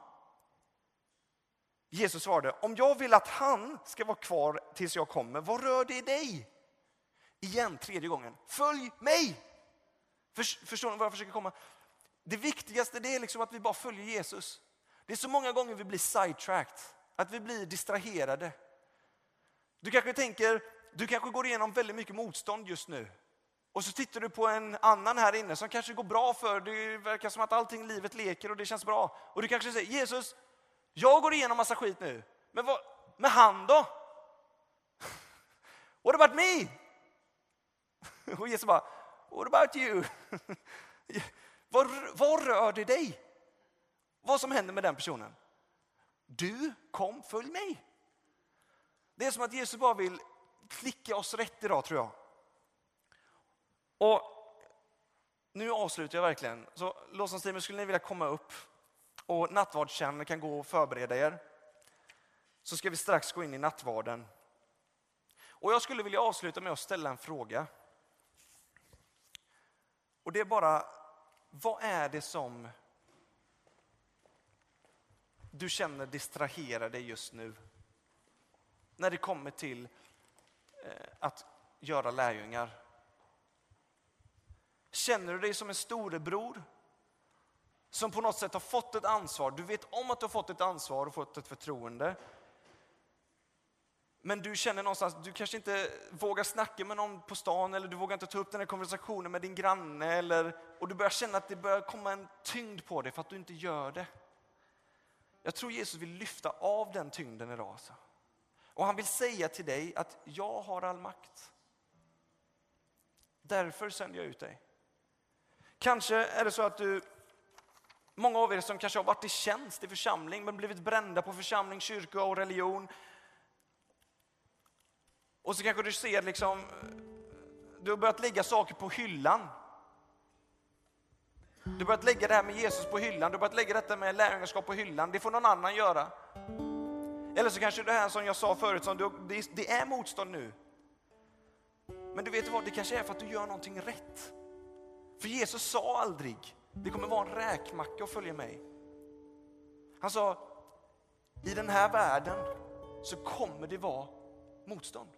Jesus svarade, om jag vill att han ska vara kvar tills jag kommer, vad rör det dig? Igen, tredje gången. Följ mig! Förstår ni vad jag försöker komma? Det viktigaste det är liksom att vi bara följer Jesus. Det är så många gånger vi blir sidetracked, att vi blir distraherade. Du kanske tänker, du kanske går igenom väldigt mycket motstånd just nu. Och så tittar du på en annan här inne som kanske går bra för, det verkar som att allting i livet leker och det känns bra. Och du kanske säger, Jesus, jag går igenom massa skit nu, men vad, med han då? What about me? Och Jesus bara, what about you? Vad, vad rör det dig? Vad som händer med den personen? Du, kom, följ mig. Det är som att Jesus bara vill klicka oss rätt idag tror jag. Och nu avslutar jag verkligen. Så lovsångsteamet, skulle ni vilja komma upp och nattvardstjänaren kan gå och förbereda er. Så ska vi strax gå in i nattvarden. Och jag skulle vilja avsluta med att ställa en fråga. Och det är bara, vad är det som du känner distraherar dig just nu? När det kommer till eh, att göra lärjungar. Känner du dig som en storebror som på något sätt har fått ett ansvar? Du vet om att du har fått ett ansvar och fått ett förtroende. Men du känner någonstans, du kanske inte vågar snacka med någon på stan eller du vågar inte ta upp den här konversationen med din granne. Eller, och du börjar känna att det börjar komma en tyngd på dig för att du inte gör det. Jag tror Jesus vill lyfta av den tyngden idag. Alltså. Och han vill säga till dig att jag har all makt. Därför sänder jag ut dig. Kanske är det så att du, många av er som kanske har varit i tjänst i församling men blivit brända på församling, kyrka och religion. Och så kanske du ser liksom, du har börjat lägga saker på hyllan. Du har börjat lägga det här med Jesus på hyllan, du har börjat lägga detta med lärjungaskap på hyllan. Det får någon annan göra. Eller så kanske det här som jag sa förut, som du, det är motstånd nu. Men du vet vad, det kanske är för att du gör någonting rätt. För Jesus sa aldrig, det kommer vara en räkmacka att följa mig. Han sa, i den här världen så kommer det vara motstånd.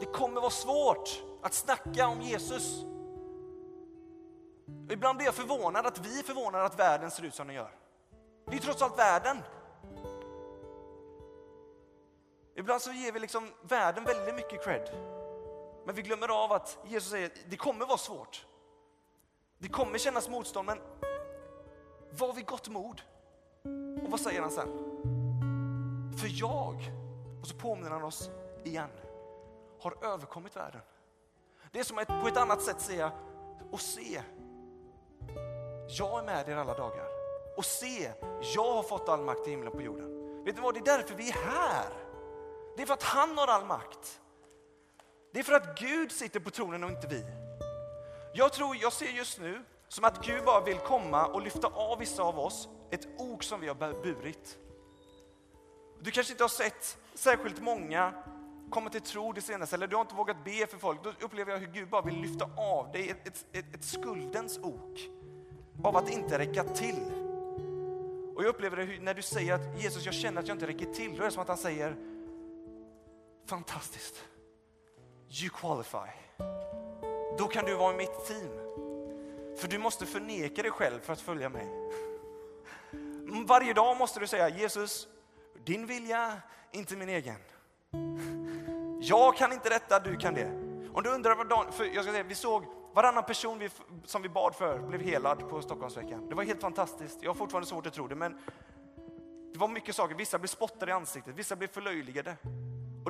Det kommer vara svårt att snacka om Jesus. Ibland blir jag förvånad att vi är förvånade att världen ser ut som den gör. Det är trots allt världen. Ibland så ger vi liksom världen väldigt mycket cred. Men vi glömmer av att Jesus säger att det kommer vara svårt. Det kommer kännas motstånd, men var vid gott mod. Och vad säger han sen? För jag, och så påminner han oss igen, har överkommit världen. Det är som att på ett annat sätt säga, och se, jag är med er alla dagar. Och se, jag har fått all makt i himlen på jorden. Vet du vad, det är därför vi är här. Det är för att han har all makt. Det är för att Gud sitter på tronen och inte vi. Jag tror, jag ser just nu som att Gud bara vill komma och lyfta av vissa av oss ett ok som vi har burit. Du kanske inte har sett särskilt många komma till tro det senaste, eller du har inte vågat be för folk. Då upplever jag hur Gud bara vill lyfta av dig ett, ett, ett, ett skuldens ok av att inte räcka till. Och jag upplever det när du säger att Jesus, jag känner att jag inte räcker till. Då är det som att han säger, fantastiskt you qualify. Då kan du vara i mitt team. För du måste förneka dig själv för att följa mig. Varje dag måste du säga Jesus, din vilja, inte min egen. Jag kan inte detta, du kan det. Om du undrar vad Dan, för jag ska säga, vi såg varannan person vi, som vi bad för blev helad på Stockholmsveckan. Det var helt fantastiskt. Jag har fortfarande svårt att tro det, men det var mycket saker. Vissa blev spottade i ansiktet, vissa blev förlöjligade.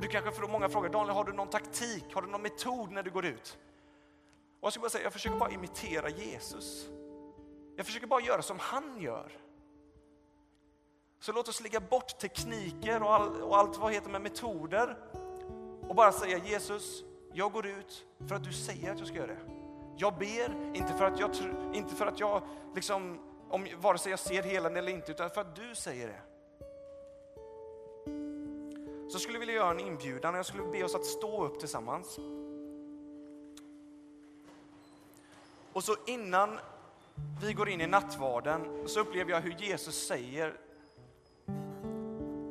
Och du kanske får många frågor, Daniel har du någon taktik, har du någon metod när du går ut? Och jag ska bara säga, jag försöker bara imitera Jesus. Jag försöker bara göra som han gör. Så låt oss lägga bort tekniker och, all, och allt vad heter med metoder och bara säga Jesus, jag går ut för att du säger att jag ska göra det. Jag ber, inte för att jag, inte för att jag liksom, om, vare sig jag ser helande eller inte, utan för att du säger det. Så jag skulle vilja göra en inbjudan och jag skulle be oss att stå upp tillsammans. Och så innan vi går in i nattvarden så upplever jag hur Jesus säger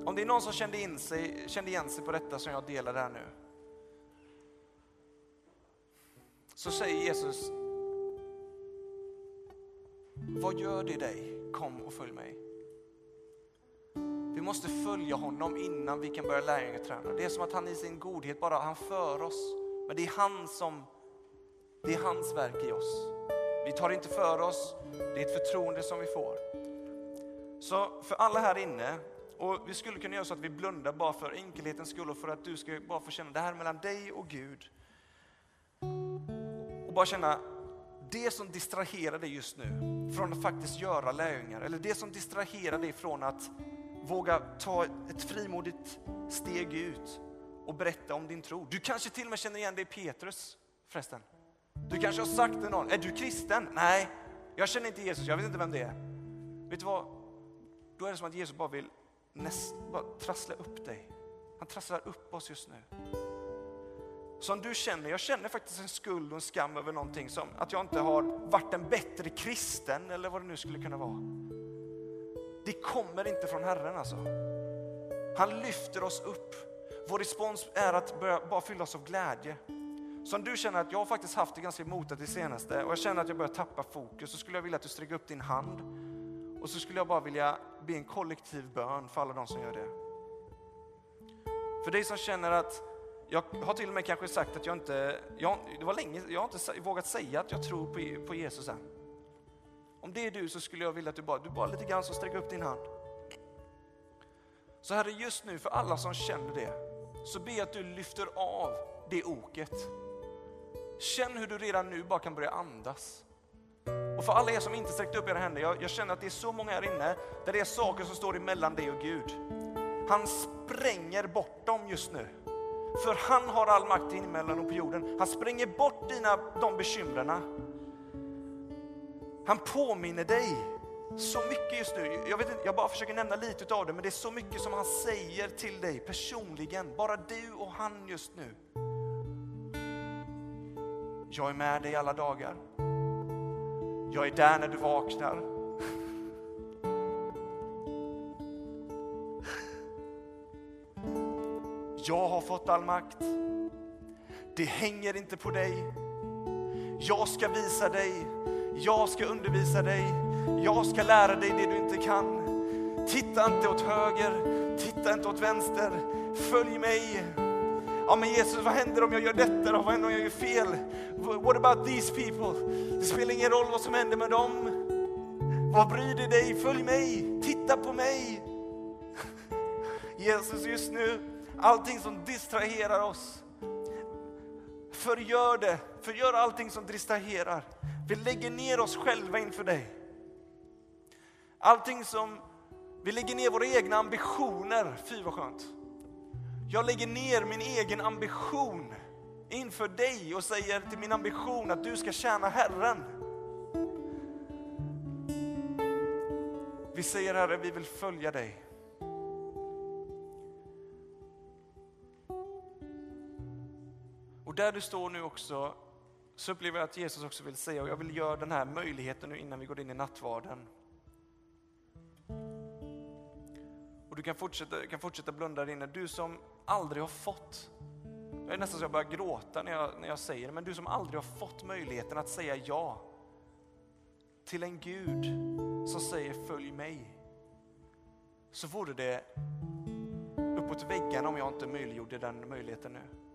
om det är någon som kände, in sig, kände igen sig på detta som jag delar här nu. Så säger Jesus, vad gör det dig? Kom och följ mig. Vi måste följa honom innan vi kan börja lärjungaträna. Det är som att han i sin godhet bara, han för oss. Men det är han som, det är hans verk i oss. Vi tar inte för oss, det är ett förtroende som vi får. Så för alla här inne, och vi skulle kunna göra så att vi blundar bara för enkelhetens skull och för att du ska bara få känna det här mellan dig och Gud. Och bara känna det som distraherar dig just nu från att faktiskt göra lärjungar, eller det som distraherar dig från att våga ta ett frimodigt steg ut och berätta om din tro. Du kanske till och med känner igen dig i Petrus förresten. Du kanske har sagt till någon, är du kristen? Nej, jag känner inte Jesus, jag vet inte vem det är. Vet du vad? Då är det som att Jesus bara vill näst, bara trassla upp dig. Han trasslar upp oss just nu. Som du känner, jag känner faktiskt en skuld och en skam över någonting som att jag inte har varit en bättre kristen eller vad det nu skulle kunna vara. Det kommer inte från Herren alltså. Han lyfter oss upp. Vår respons är att börja, bara fylla oss av glädje. Så om du känner att jag har faktiskt haft det ganska motigt det senaste och jag känner att jag börjar tappa fokus så skulle jag vilja att du sträcker upp din hand och så skulle jag bara vilja be en kollektiv bön för alla de som gör det. För dig som känner att, jag har till och med kanske sagt att jag inte, jag, det var länge, jag har inte vågat säga att jag tror på, på Jesus än. Om det är du så skulle jag vilja att du bara, du bara lite grann så sträcker upp din hand. Så Herre, just nu för alla som känner det, så ber jag att du lyfter av det oket. Känn hur du redan nu bara kan börja andas. Och för alla er som inte sträckt upp era händer, jag, jag känner att det är så många här inne där det är saker som står emellan dig och Gud. Han spränger bort dem just nu. För han har all makt i himmelen och på jorden. Han spränger bort dina, de bekymren. Han påminner dig så mycket just nu. Jag, vet inte, jag bara försöker nämna lite av det, men det är så mycket som han säger till dig personligen. Bara du och han just nu. Jag är med dig alla dagar. Jag är där när du vaknar. Jag har fått all makt. Det hänger inte på dig. Jag ska visa dig. Jag ska undervisa dig. Jag ska lära dig det du inte kan. Titta inte åt höger, titta inte åt vänster. Följ mig. Ja men Jesus, vad händer om jag gör detta då? Vad händer om jag gör fel? What about these people? Det spelar ingen roll vad som händer med dem. Vad bryr du dig? Följ mig, titta på mig. Jesus, just nu, allting som distraherar oss, förgör det, förgör allting som distraherar. Vi lägger ner oss själva inför dig. Allting som, vi lägger ner våra egna ambitioner, fy vad skönt. Jag lägger ner min egen ambition inför dig och säger till min ambition att du ska tjäna Herren. Vi säger Herre, vi vill följa dig. Och där du står nu också så upplever jag att Jesus också vill säga, och jag vill göra den här möjligheten nu innan vi går in i nattvarden. Och du kan fortsätta, kan fortsätta blunda där inne. Du som aldrig har fått, jag är nästan så jag börjar gråta när jag, när jag säger det, men du som aldrig har fått möjligheten att säga ja till en Gud som säger följ mig. Så vore det uppåt väggarna om jag inte möjliggjorde den möjligheten nu.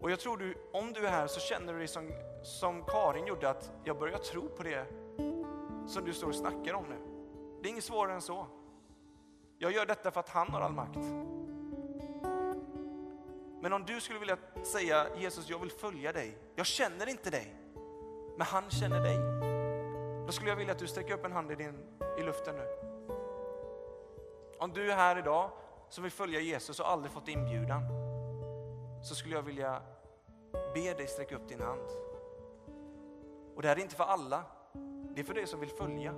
Och jag tror du, om du är här så känner du dig som, som Karin gjorde, att jag börjar tro på det som du står och snackar om nu. Det är inget svårare än så. Jag gör detta för att han har all makt. Men om du skulle vilja säga Jesus, jag vill följa dig. Jag känner inte dig, men han känner dig. Då skulle jag vilja att du sträcker upp en hand i, din, i luften nu. Om du är här idag som vill följa Jesus och aldrig fått inbjudan, så skulle jag vilja be dig sträcka upp din hand. Och det här är inte för alla, det är för dig som vill följa.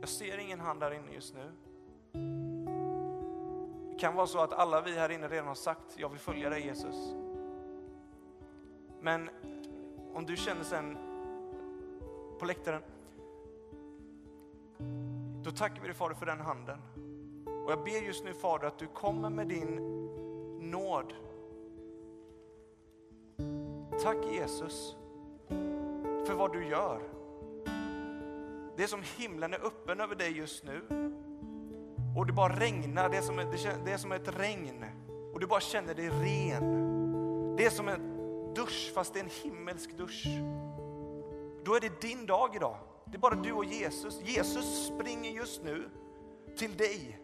Jag ser ingen hand där inne just nu. Det kan vara så att alla vi här inne redan har sagt, jag vill följa dig Jesus. Men om du känner sen på läktaren, då tackar vi dig Fader för den handen. Och jag ber just nu Fader att du kommer med din nåd. Tack Jesus för vad du gör. Det är som himlen är öppen över dig just nu. Och det bara regnar, det är som, det är som ett regn. Och du bara känner dig ren. Det är som en dusch fast det är en himmelsk dusch. Då är det din dag idag. Det är bara du och Jesus. Jesus springer just nu till dig.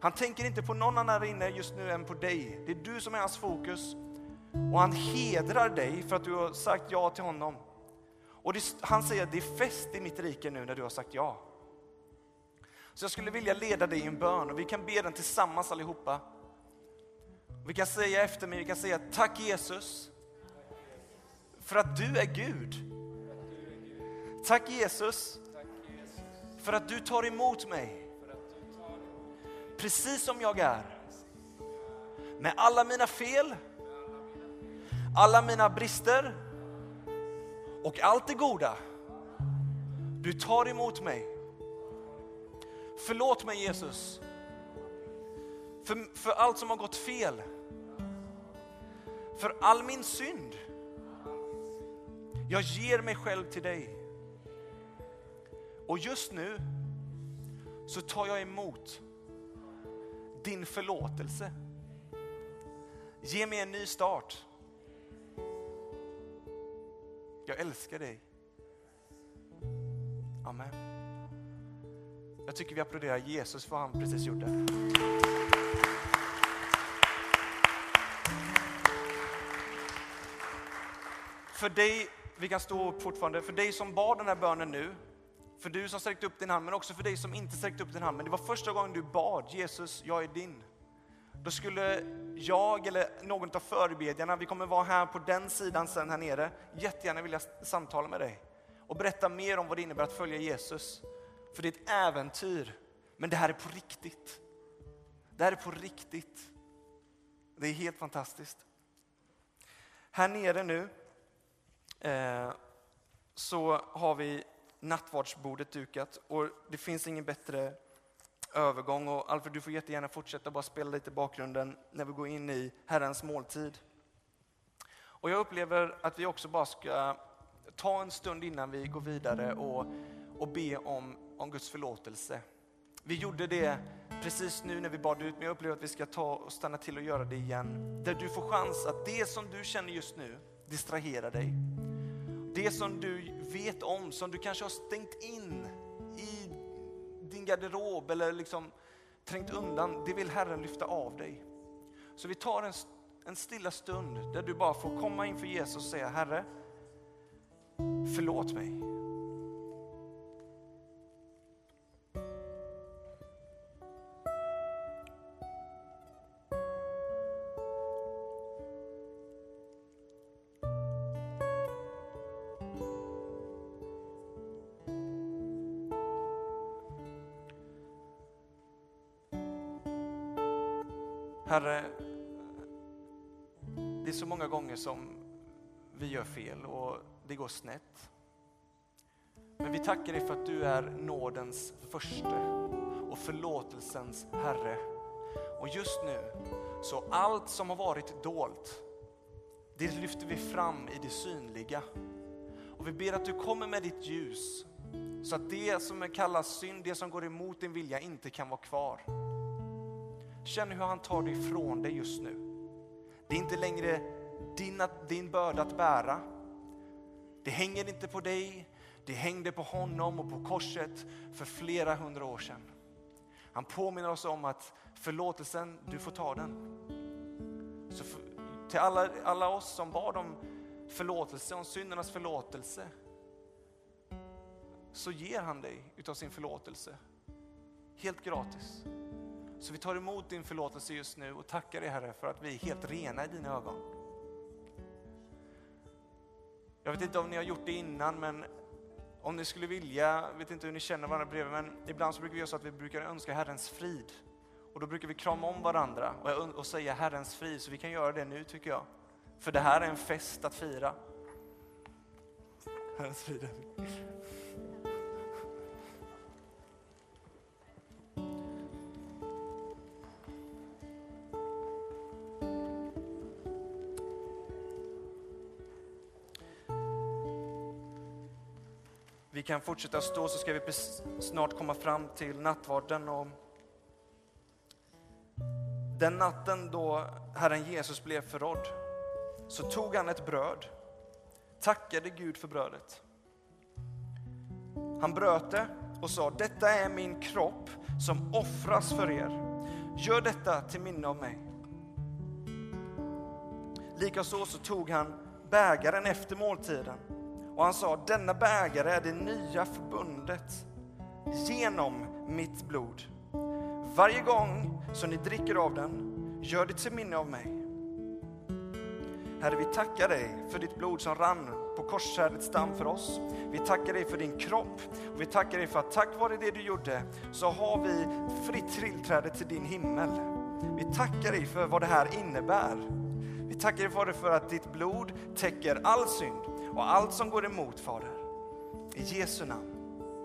Han tänker inte på någon annan inne just nu än på dig. Det är du som är hans fokus. Och han hedrar dig för att du har sagt ja till honom. Och det, han säger att det är fest i mitt rike nu när du har sagt ja. Så jag skulle vilja leda dig i en bön och vi kan be den tillsammans allihopa. Vi kan säga efter mig, vi kan säga tack Jesus för att du är Gud. Tack Jesus för att du tar emot mig precis som jag är. Med alla mina fel, alla mina brister och allt det goda. Du tar emot mig. Förlåt mig Jesus för, för allt som har gått fel. För all min synd. Jag ger mig själv till dig. Och just nu så tar jag emot din förlåtelse. Ge mig en ny start. Jag älskar dig. Amen. Jag tycker vi applåderar Jesus för vad han precis gjorde. För dig, vi kan stå upp fortfarande, för dig som bad den här bönen nu, för du som sträckte upp din hand, men också för dig som inte sträckte upp din hand. Men det var första gången du bad, Jesus, jag är din. Då skulle jag eller någon av förebedjarna, vi kommer vara här på den sidan sen här nere, jättegärna vilja samtala med dig och berätta mer om vad det innebär att följa Jesus. För det är ett äventyr, men det här är på riktigt. Det här är på riktigt. Det är helt fantastiskt. Här nere nu eh, så har vi nattvardsbordet dukat och det finns ingen bättre övergång. Och Alfred, du får jättegärna fortsätta bara spela lite bakgrunden när vi går in i Herrens måltid. Och jag upplever att vi också bara ska ta en stund innan vi går vidare och, och be om, om Guds förlåtelse. Vi gjorde det precis nu när vi bad ut, men jag upplever att vi ska ta och stanna till och göra det igen. Där du får chans att det som du känner just nu distraherar dig. Det som du vet om, som du kanske har stängt in i din garderob eller liksom trängt undan, det vill Herren lyfta av dig. Så vi tar en, en stilla stund där du bara får komma inför Jesus och säga Herre, förlåt mig. Herre, det är så många gånger som vi gör fel och det går snett. Men vi tackar dig för att du är nådens första och förlåtelsens Herre. Och just nu, så allt som har varit dolt, det lyfter vi fram i det synliga. Och vi ber att du kommer med ditt ljus Så att det som kallas synd, det som går emot din vilja, inte kan vara kvar. Känn hur han tar det ifrån dig just nu. Det är inte längre din, din börda att bära. Det hänger inte på dig, det hängde på honom och på korset för flera hundra år sedan. Han påminner oss om att förlåtelsen, du får ta den. Så för, till alla, alla oss som bad om förlåtelse, om syndernas förlåtelse, så ger han dig utav sin förlåtelse. Helt gratis. Så vi tar emot din förlåtelse just nu och tackar dig Herre för att vi är helt rena i dina ögon. Jag vet inte om ni har gjort det innan, men om ni skulle vilja, jag vet inte hur ni känner varandra bredvid, men ibland så brukar vi göra så att vi brukar önska Herrens frid. Och då brukar vi krama om varandra och, och säga Herrens frid, så vi kan göra det nu tycker jag. För det här är en fest att fira. Herrens frid. Kan fortsätta stå så ska vi snart komma fram till nattvarden. Och den natten då Herren Jesus blev förrådd så tog han ett bröd, tackade Gud för brödet. Han bröt det och sa, detta är min kropp som offras för er. Gör detta till minne av mig. Likaså så tog han bägaren efter måltiden och han sa, denna bägare är det nya förbundet genom mitt blod. Varje gång som ni dricker av den, gör det till minne av mig. Herre, vi tackar dig för ditt blod som rann på korsträdets stam för oss. Vi tackar dig för din kropp och vi tackar dig för att tack vare det du gjorde så har vi fritt tillträde till din himmel. Vi tackar dig för vad det här innebär. Vi tackar dig för att ditt blod täcker all synd och allt som går emot, Fader. I Jesu namn.